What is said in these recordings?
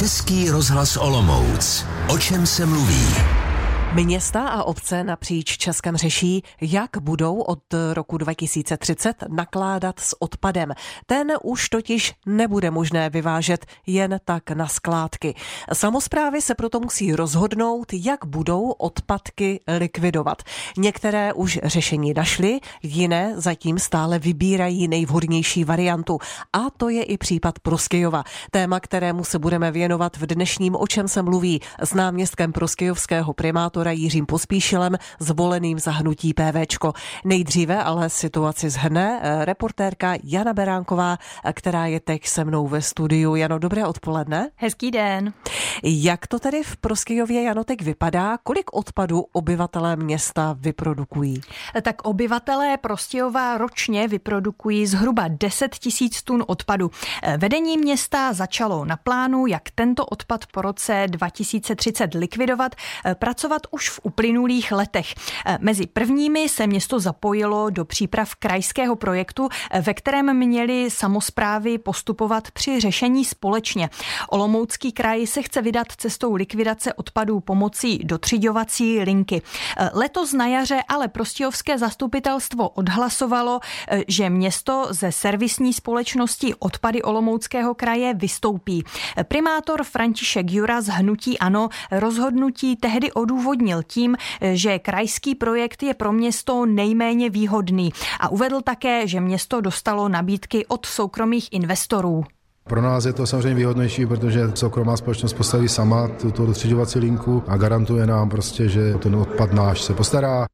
Český rozhlas Olomouc. O čem se mluví? Města a obce napříč Českem řeší, jak budou od roku 2030 nakládat s odpadem. Ten už totiž nebude možné vyvážet jen tak na skládky. Samozprávy se proto musí rozhodnout, jak budou odpadky likvidovat. Některé už řešení našly, jiné zatím stále vybírají nejvhodnější variantu. A to je i případ Proskyjova. Téma, kterému se budeme věnovat v dnešním O čem se mluví s náměstkem Proskyjovského primátora primátora Jiřím Pospíšilem, zvoleným za hnutí PVčko. Nejdříve ale situaci zhrne eh, reportérka Jana Beránková, eh, která je teď se mnou ve studiu. Jano, dobré odpoledne. Hezký den. Jak to tedy v Proskyjově, Jano, teď vypadá? Kolik odpadu obyvatelé města vyprodukují? Tak obyvatelé Prostějova ročně vyprodukují zhruba 10 tisíc tun odpadu. Eh, vedení města začalo na plánu, jak tento odpad po roce 2030 likvidovat, pracovat už v uplynulých letech. Eh, mezi prvními se město zapojilo do příprav krajského projektu, eh, ve kterém měli samozprávy postupovat při řešení společně. Olomoucký kraj se chce vydat cestou likvidace odpadů pomocí dotřiďovací linky. Eh, letos na jaře ale Prostějovské zastupitelstvo odhlasovalo, že město ze servisní společnosti odpady Olomouckého kraje vystoupí. Primátor František Jura z Hnutí Ano rozhodnutí tehdy odůvodnil odůvodnil tím, že krajský projekt je pro město nejméně výhodný a uvedl také, že město dostalo nabídky od soukromých investorů. Pro nás je to samozřejmě výhodnější, protože soukromá společnost postaví sama tuto dostřižovací linku a garantuje nám prostě, že ten odpad náš se postará.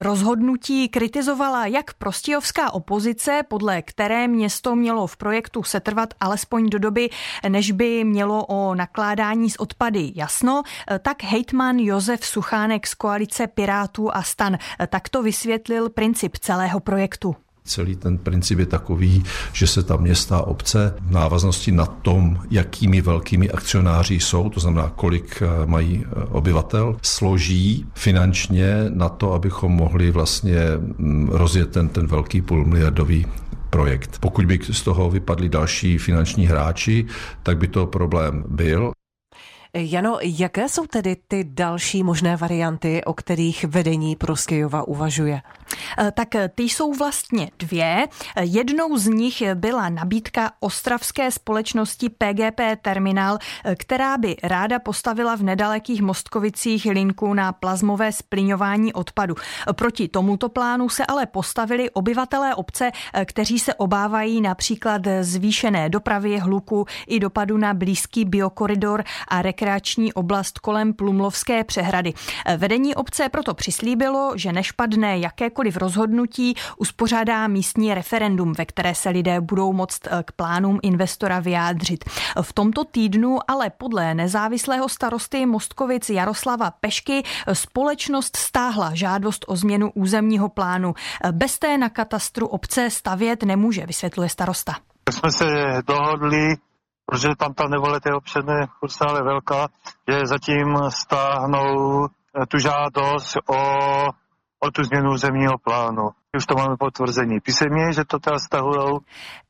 Rozhodnutí kritizovala jak prostějovská opozice, podle které město mělo v projektu setrvat alespoň do doby, než by mělo o nakládání s odpady jasno, tak hejtman Josef Suchánek z koalice Pirátů a stan takto vysvětlil princip celého projektu. Celý ten princip je takový, že se ta města a obce v návaznosti na tom, jakými velkými akcionáři jsou, to znamená, kolik eh, mají eh, obyvatel, složí finančně na to, abychom mohli vlastně mm, rozjet ten, ten velký půlmiliardový projekt. Pokud by z toho vypadli další finanční hráči, tak by to problém byl. Jano, jaké jsou tedy ty další možné varianty, o kterých vedení Proskyjova uvažuje? E, tak ty jsou vlastně dvě. Jednou z nich byla nabídka ostravské společnosti PGP Terminal, která by ráda postavila v nedalekých Mostkovicích linku na plazmové splňování odpadu. Proti tomuto plánu se ale postavili obyvatelé obce, kteří se obávají například zvýšené dopravy, hluku i dopadu na blízký biokoridor a rekreační oblast kolem Plumlovské přehrady. Vedení obce proto přislíbilo, že než padne jakékoliv rozhodnutí, uspořádá místní referendum, ve které se lidé budou moct eh, k plánům investora vyjádřit. V tomto týdnu ale podle nezávislého starosty Mostkovic Jaroslava Pešky společnost stáhla žádost o změnu územního plánu. Bez té na katastru obce stavět nemůže, vysvětluje starosta. Jsme se dohodli protože tam ta nevole té občany je stále velká, že zatím stáhnou eh, tu žádost o, o tu změnu zemního plánu. Už to máme potvrzení písemně, že to teda stahujou.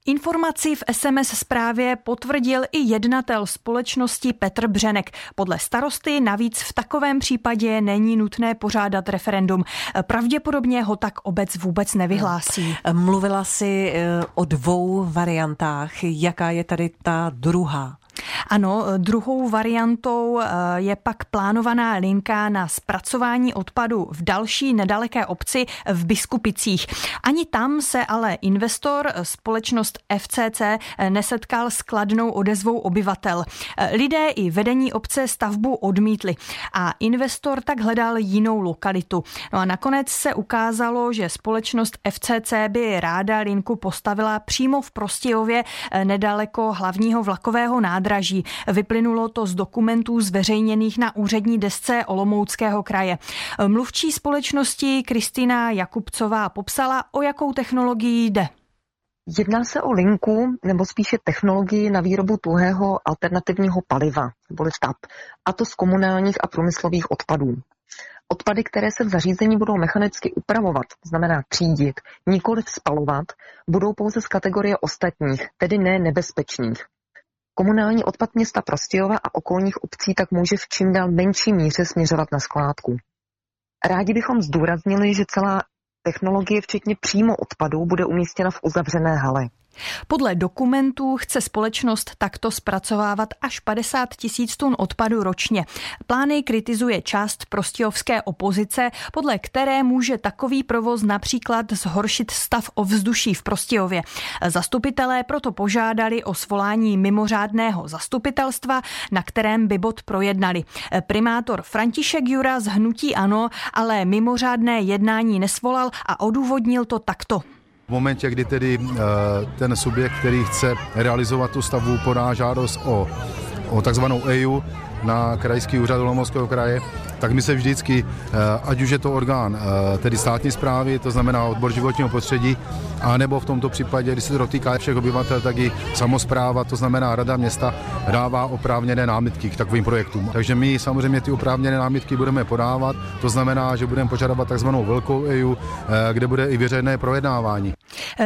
Informaci v SMS zprávě potvrdil i jednatel společnosti Petr Břenek. Podle starosty navíc v takovém případě není nutné pořádat referendum. Pravděpodobně ho tak obec vůbec nevyhlásí. Mluvila si eh, o dvou variantách. Jaká je tady ta druhá? Ano, druhou variantou eh, je pak plánovaná linka na zpracování odpadu v další nedaleké obci v Biskupicích. Ani tam se ale investor, společnost FCC, nesetkal s kladnou odezvou obyvatel. Lidé i vedení obce stavbu odmítli a investor tak hledal jinou lokalitu. No a nakonec se ukázalo, že společnost FCC by ráda linku postavila přímo v Prostějově nedaleko hlavního vlakového nádraží nádraží. Vyplynulo to z dokumentů zveřejněných na úřední desce Olomouckého kraje. Mluvčí společnosti Kristýna Jakubcová popsala, o jakou technologii jde. Jedná se o linku, nebo spíše technologii na výrobu tuhého alternativního paliva, neboli TAP, a to z komunálních a průmyslových odpadů. Odpady, které se v zařízení budou mechanicky upravovat, znamená třídit, nikoli spalovat, budou pouze z kategorie ostatních, tedy ne nebezpečných. Komunální odpad města Prostějova a okolních obcí tak může v čím dál menší míře směřovat na skládku. Rádi bychom zdůraznili, že celá technologie, včetně přímo odpadů, bude umístěna v uzavřené hale. Podle dokumentů chce společnost takto zpracovávat až 50 tisíc tun odpadu ročně. Plány kritizuje část prostějovské opozice, podle které může takový provoz například zhoršit stav ovzduší v Prostějově. Zastupitelé proto požádali o svolání mimořádného zastupitelstva, na kterém by bod projednali. Primátor František Jura z Hnutí Ano ale mimořádné jednání nesvolal a odůvodnil to takto. V momentě, kdy tedy eh, ten subjekt, který chce realizovat tu stavbu, podá žádost o, o takzvanou EIU na krajský úřad Olomouckého kraje, tak my se vždycky, eh, ať už je to orgán eh, tedy státní zprávy, to znamená odbor životního prostředí, a nebo v tomto případě, když se to dotýká všech obyvatel, tak i samozpráva, to znamená Rada města, dává oprávněné námitky k takovým projektům. Takže my samozřejmě ty oprávněné námitky budeme podávat, to znamená, že budeme požadovat takzvanou velkou EU, kde bude i veřejné projednávání.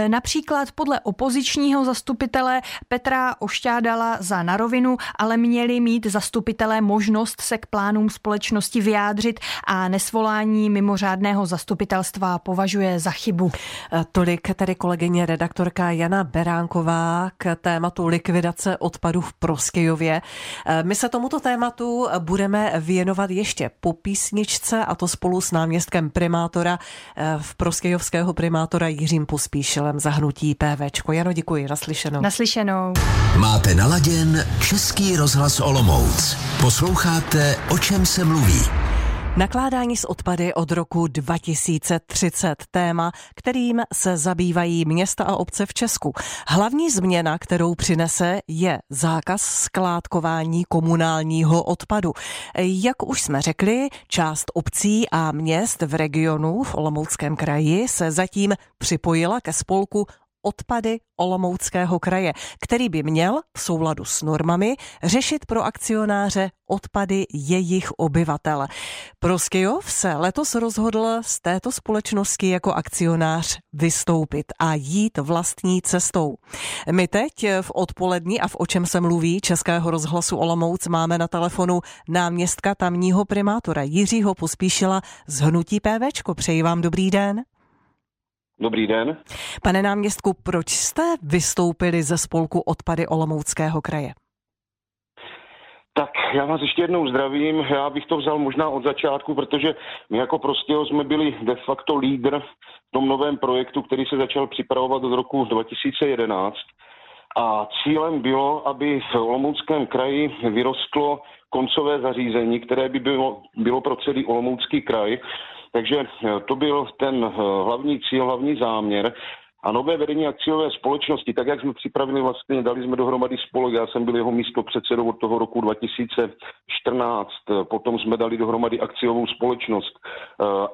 Například podle opozičního zastupitele Petra Ošťádala za narovinu, ale měli mít zastupitelé možnost se k plánům společnosti vyjádřit a nesvolání mimořádného zastupitelstva považuje za chybu. Tolik tedy kolegyně redaktorka Jana Beránková k tématu likvidace odpadů v Proskyjově. My se tomuto tématu budeme věnovat ještě po písničce a to spolu s náměstkem primátora v Proskyjovského primátora Jiřím Pospíšilem zahnutí PVčko. Jano, děkuji, naslyšenou. Naslyšenou. Máte naladěn Český rozhlas Olomouc. Posloucháte, o čem se mluví. Nakládání s odpady od roku 2030. Téma, kterým se zabývají města a obce v Česku. Hlavní změna, kterou přinese, je zákaz skládkování komunálního odpadu. Jak už jsme řekli, část obcí a měst v regionu v Olomouckém kraji se zatím připojila ke spolku odpady Olomouckého kraje, který by měl v souladu s normami řešit pro akcionáře odpady jejich obyvatel. Proskyjov se letos rozhodl z této společnosti jako akcionář vystoupit a jít vlastní cestou. My teď v odpolední a v o čem se mluví Českého rozhlasu Olomouc máme na telefonu náměstka tamního primátora Jiřího Pospíšila z Hnutí PVčko. Přeji vám dobrý den. Dobrý den. Pane náměstku, proč jste vystoupili ze spolku odpady Olomouckého kraje? Tak já vás ještě jednou zdravím. Já bych to vzal možná od začátku, protože my jako prostě jsme byli de facto lídr v tom novém projektu, který se začal připravovat od roku 2011. A cílem bylo, aby v Olomouckém kraji vyrostlo koncové zařízení, které by bylo, bylo pro celý Olomoucký kraj takže eh, to byl ten eh, hlavní cíl, hlavní záměr. A nové vedení akciové společnosti, tak jak jsme připravili vlastně, dali jsme dohromady spolek, já jsem byl jeho místo předsedou od toho roku 2014, potom jsme dali dohromady akciovou společnost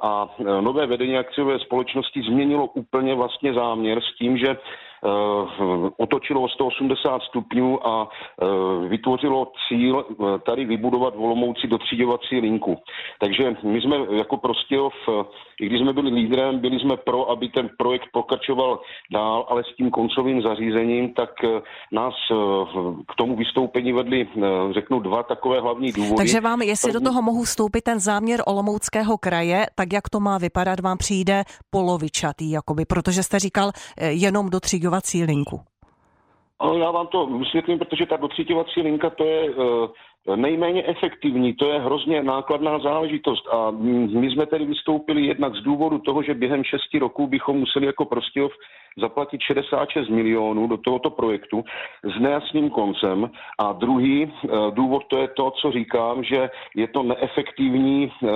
a nové vedení akciové společnosti změnilo úplně vlastně záměr s tím, že Eh, otočilo o 180 stupňů a eh, vytvořilo cíl eh, tady vybudovat v Olomouci dotříďovací linku. Takže my jsme jako Prostějov, i když jsme byli lídrem, byli jsme pro, aby ten projekt pokračoval dál, ale s tím koncovým zařízením, tak nás k tomu vystoupení vedli, řeknu, dva takové hlavní důvody. Takže vám, jestli do toho mohu vstoupit, ten záměr Olomouckého kraje, tak jak to má vypadat, vám přijde polovičatý, jakoby, protože jste říkal jenom do dotříťovací linku? Já vám to vysvětlím, protože ta dotříťovací linka to je eh, nejméně efektivní, to je hrozně nákladná záležitost a my jsme tedy vystoupili jednak z důvodu toho, že během šesti roků bychom museli jako Prostějov zaplatit 66 milionů do tohoto projektu s nejasným koncem. A druhý eh, důvod to je to, co říkám, že je to neefektivní eh,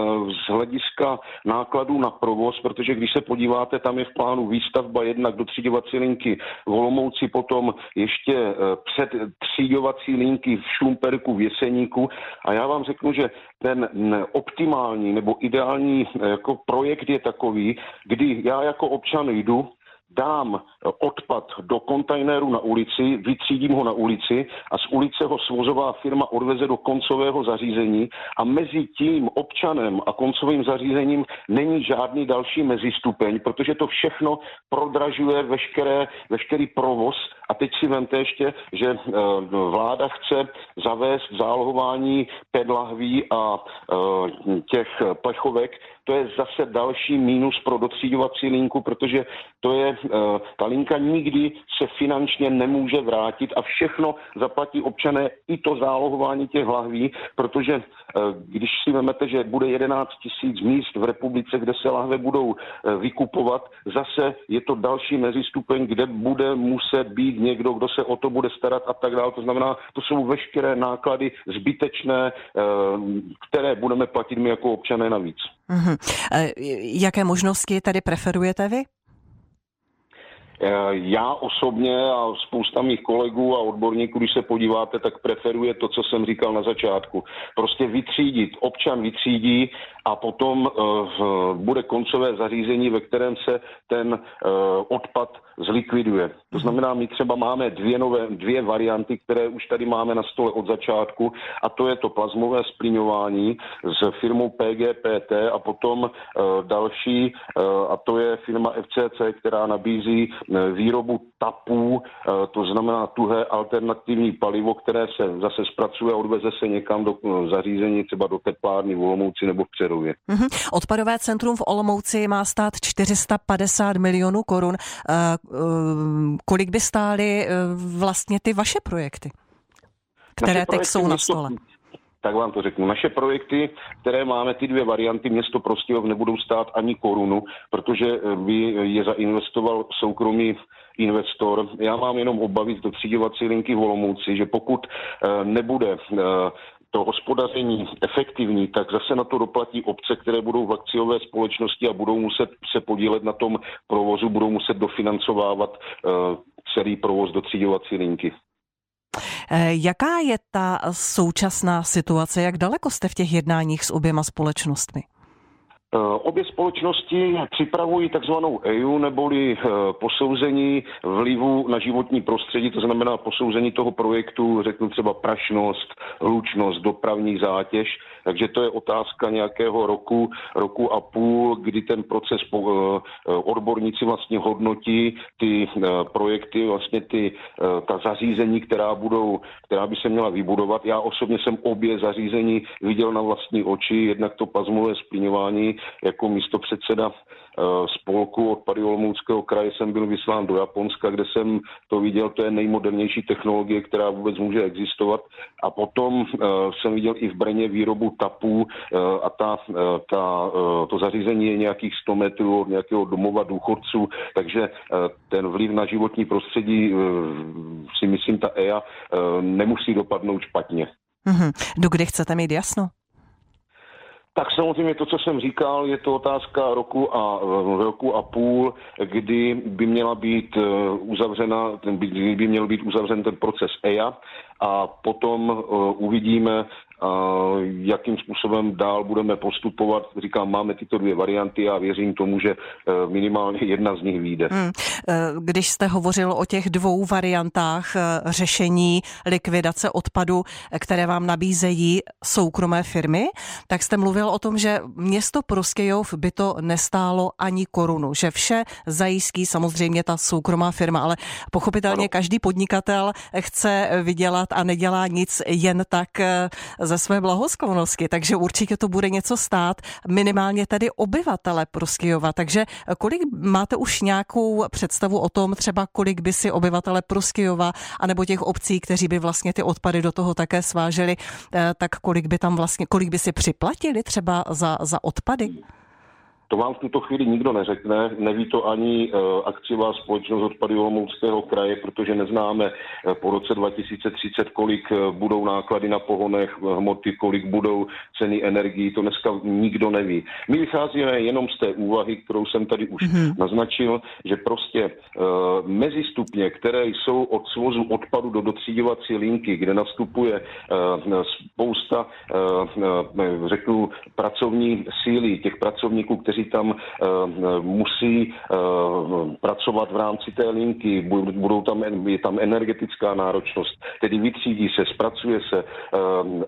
z hlediska nákladů na provoz, protože když se podíváte, tam je v plánu výstavba jednak do třídovací linky v Olomouci, potom ještě eh, před třídovací linky v Šumperku, v Jeseníku. A já vám řeknu, že ten optimální nebo ideální jako projekt je takový, kdy já jako občan jdu, dám odpad do kontajneru na ulici, vytřídím ho na ulici a z ulice ho svozová firma odveze do koncového zařízení a mezi tím občanem a koncovým zařízením není žádný další mezistupeň, protože to všechno prodražuje veškeré, veškerý provoz. A teď si vemte ještě, že eh, vláda chce zavést zálohování pedlahví a eh, těch plechovek to je zase další mínus pro dotřídovací linku, protože to je, eh, ta linka nikdy se finančně nemůže vrátit a všechno zaplatí občané i to zálohování těch lahví, protože eh, když si vezmete, že bude 11 tisíc míst v republice, kde se lahve budou eh, vykupovat, zase je to další mezistupeň, kde bude muset být někdo, kdo se o to bude starat a tak dále. To znamená, to jsou veškeré náklady zbytečné, které budeme platit my jako občané navíc. Mm-hmm. Jaké možnosti tady preferujete vy? Eh, já osobně a spousta mých kolegů a odborníků, když se podíváte, tak preferuje to, co jsem říkal na začátku. Prostě vytřídit. Občan vytřídí a potom uh, bude koncové zařízení, ve kterém se ten uh, odpad zlikviduje. To mhm. znamená, my třeba máme dvě, nové, dvě varianty, které už tady máme na stole od začátku a to je to plazmové splíňování s firmou PGPT a potom uh, další a to je firma FCC, která nabízí výrobu tapů, uh, to znamená tuhé alternativní palivo, které se zase zpracuje a odveze se někam do uh, zařízení, třeba do teplárny v Olomouci nebo v Přerově. Mm-hmm. Odpadové centrum v Olomouci má stát 450 milionů korun. Kolik by stály vlastně ty vaše projekty, které teď jsou na stole? Tak vám to řeknu. Naše projekty, které máme, ty dvě varianty, město Prostějov nebudou stát ani korunu, protože by je zainvestoval soukromý investor. Já mám jenom obavy z dotřídovací linky v Olomouci, že pokud nebude to hospodaření efektivní, tak zase na to doplatí obce, které budou v akciové společnosti a budou muset se podílet na tom provozu, budou muset dofinancovávat celý provoz do třídovací linky. Eh, jaká je ta současná situace? Jak daleko jste v těch jednáních s oběma společnostmi? Eh, obě společnosti připravují takzvanou EU neboli eh, posouzení vlivu na životní prostředí, to znamená posouzení toho projektu, řeknu třeba prašnost, hlučnost, dopravní zátěž. Takže to je otázka nějakého roku, roku a půl, kdy ten proces eh, odborníci vlastně hodnotí ty projekty, vlastně ty, ta zařízení, která budou, která by se měla vybudovat. Já osobně jsem obě zařízení viděl na vlastní oči, jednak to plazmové splňování, jako místo předseda eh, spolku odpady Olomouckého kraje jsem byl vyslán do Japonska, kde jsem to viděl, to je nejmodernější technologie, která vůbec může existovat. A potom jsem viděl i v Brně výrobu tapů uh, a ta, uh, ta, to zařízení je nějakých 100 metrů od nějakého domova důchodců, takže ten vliv na životní prostředí si myslím ta EA nemusí dopadnout špatně. Mm-hmm. Do kdy chcete mít jasno? Tak samozřejmě to, co jsem říkal, je to otázka roku a roku a půl, kdy by měla být eh, uzavřena, by, by měl být uzavřen ten proces EIA a potom uh, uvidíme, jakým způsobem dál budeme postupovat. Říkám, máme tyto dvě varianty a věřím tomu, že eh, minimálně jedna z nich vyjde. Hmm. Eh, když jste hovořil o těch dvou variantách eh, řešení likvidace odpadu, které vám nabízejí soukromé firmy, tak jste mluvil o tom, že město Prostějov by to nestálo ani korunu, že vše zajistí samozřejmě ta soukromá firma, ale pochopitelně ano. každý podnikatel chce vydělat a nedělá nic jen tak ze své blahosklonosti, takže určitě to bude něco stát minimálně tedy obyvatele Proskyjova. Takže kolik máte už nějakou představu o tom, třeba kolik by si obyvatele Proskyjova anebo těch obcí, kteří by vlastně ty odpady do toho také sváželi, eh, tak kolik by tam vlastně, kolik by si připlatili třeba za, za odpady? To vám v tuto chvíli nikdo neřekne, neví to ani uh, akciová společnost odpady Olomouckého kraje, protože neznáme uh, po roce 2030, kolik uh, budou náklady na pohonech hmoty, kolik budou ceny energií, to dneska nikdo neví. My vycházíme jenom z té úvahy, kterou jsem tady už mm-hmm. naznačil, že prostě uh, mezistupně, které jsou od svozu odpadu do dotřídovací linky, kde nastupuje spousta, řeknu, pracovní síly těch pracovníků, kteří kteří tam musí pracovat v rámci té linky, budou tam, je tam energetická náročnost, tedy vytřídí se, zpracuje se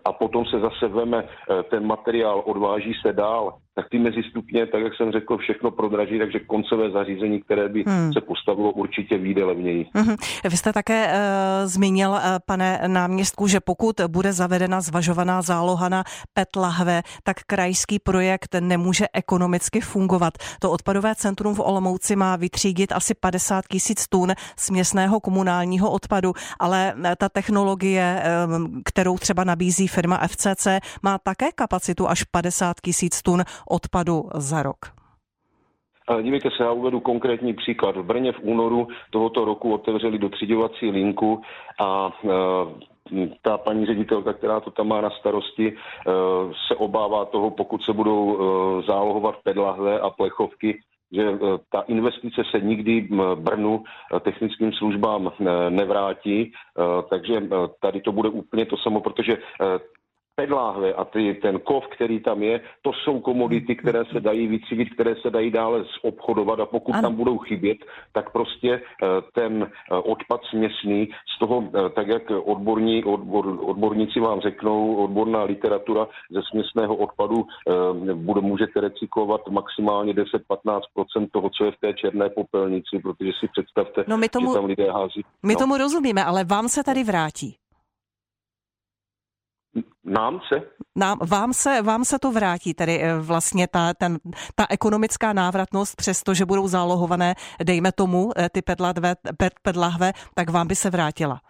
a potom se zase veme ten materiál, odváží se dál tak ty mezistupně, tak jak jsem řekl, všechno prodraží, takže koncové zařízení, které by hmm. se postavilo, určitě výjde levněji. Hmm. Vy jste také uh, zmínil, uh, pane náměstku, že pokud bude zavedena zvažovaná záloha na PET lahve, tak krajský projekt nemůže ekonomicky fungovat. To odpadové centrum v Olomouci má vytřídit asi 50 tisíc tun směsného komunálního odpadu, ale eh, ta technologie, kterou třeba nabízí firma FCC, má také kapacitu až 50 tisíc tun odpadu za rok? Dívejte se, já uvedu konkrétní příklad. V Brně v únoru tohoto roku otevřeli dotřiďovací linku a e, ta paní ředitelka, která to tam má na starosti, e, se obává toho, pokud se budou e, zálohovat pedlahve a plechovky, že ta investice se nikdy Brnu technickým službám nevrátí, takže tady to bude úplně to samo, protože pedláhve a ty, ten kov, který tam je, to jsou komodity, které se dají vytřídit, které se dají dále obchodovat a pokud ano. tam budou chybět, tak prostě eh, ten eh, odpad směsný z toho, eh, tak jak odborní, odbor, odborníci vám řeknou, odborná literatura ze směsného odpadu bude, můžete recyklovat maximálně 10-15% toho, co je v té černé popelnici, protože si představte, no my tomu, že tam lidé hází. My no. tomu rozumíme, ale vám se tady vrátí. Nám se? Nám, vám, se, vám se to vrátí, tedy eh, vlastně ta, ten, ta ekonomická návratnost, přesto, že budou zálohované, dejme tomu, eh, ty pedlahve, pedlahve tak vám by se vrátila.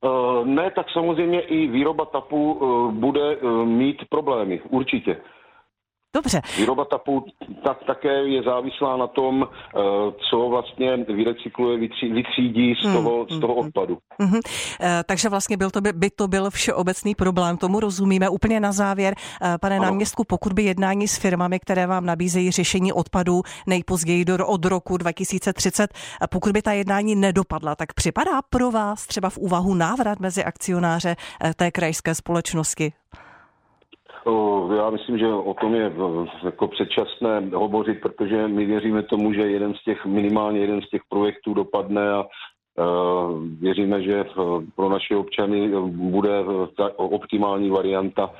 Uh, ne, tak samozřejmě i výroba tapu bude mít problémy, určitě. Dobře. Výroba tapu tak také je závislá na tom, eh, co vlastně vyrecykluje, vytřídí z toho, z toho hmm, odpadu. Hmm, hmm. Takže vlastně byl to by, by to byl všeobecný problém, tomu rozumíme. Úplně na závěr, eh, pane ano. náměstku, pokud by jednání s firmami, které vám nabízejí řešení odpadů nejpozději do, od roku 2030, pokud by ta jednání nedopadla, tak připadá pro vás třeba v úvahu návrat mezi akcionáře té krajské společnosti? Já myslím, že o tom je jako předčasné hovořit, protože my věříme tomu, že jeden z těch, minimálně jeden z těch projektů dopadne a věříme, že pro naše občany bude ta optimální varianta,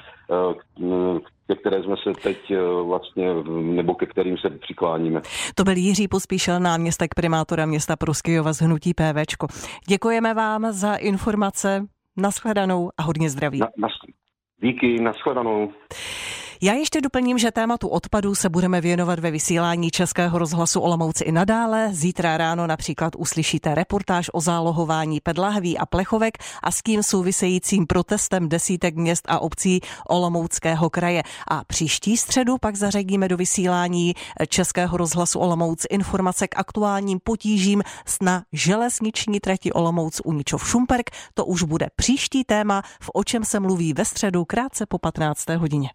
ke které jsme se teď vlastně, nebo ke kterým se přikláníme. To byl Jiří Pospíšil, náměstek primátora města Proskyjova z Hnutí PVčko. Děkujeme vám za informace, nashledanou a hodně zdraví. Na, na, Díky, nashledanou. Já ještě doplním, že tématu odpadů se budeme věnovat ve vysílání Českého rozhlasu Olomouci i nadále. Zítra ráno například uslyšíte reportáž o zálohování pedlahví a plechovek a s tím souvisejícím protestem desítek měst a obcí Olomouckého kraje. A příští středu pak zařadíme do vysílání Českého rozhlasu Olomouc informace k aktuálním potížím na železniční trati Olomouc Uničov Šumperk. To už bude příští téma, v o čem se mluví ve středu krátce po 15. hodině.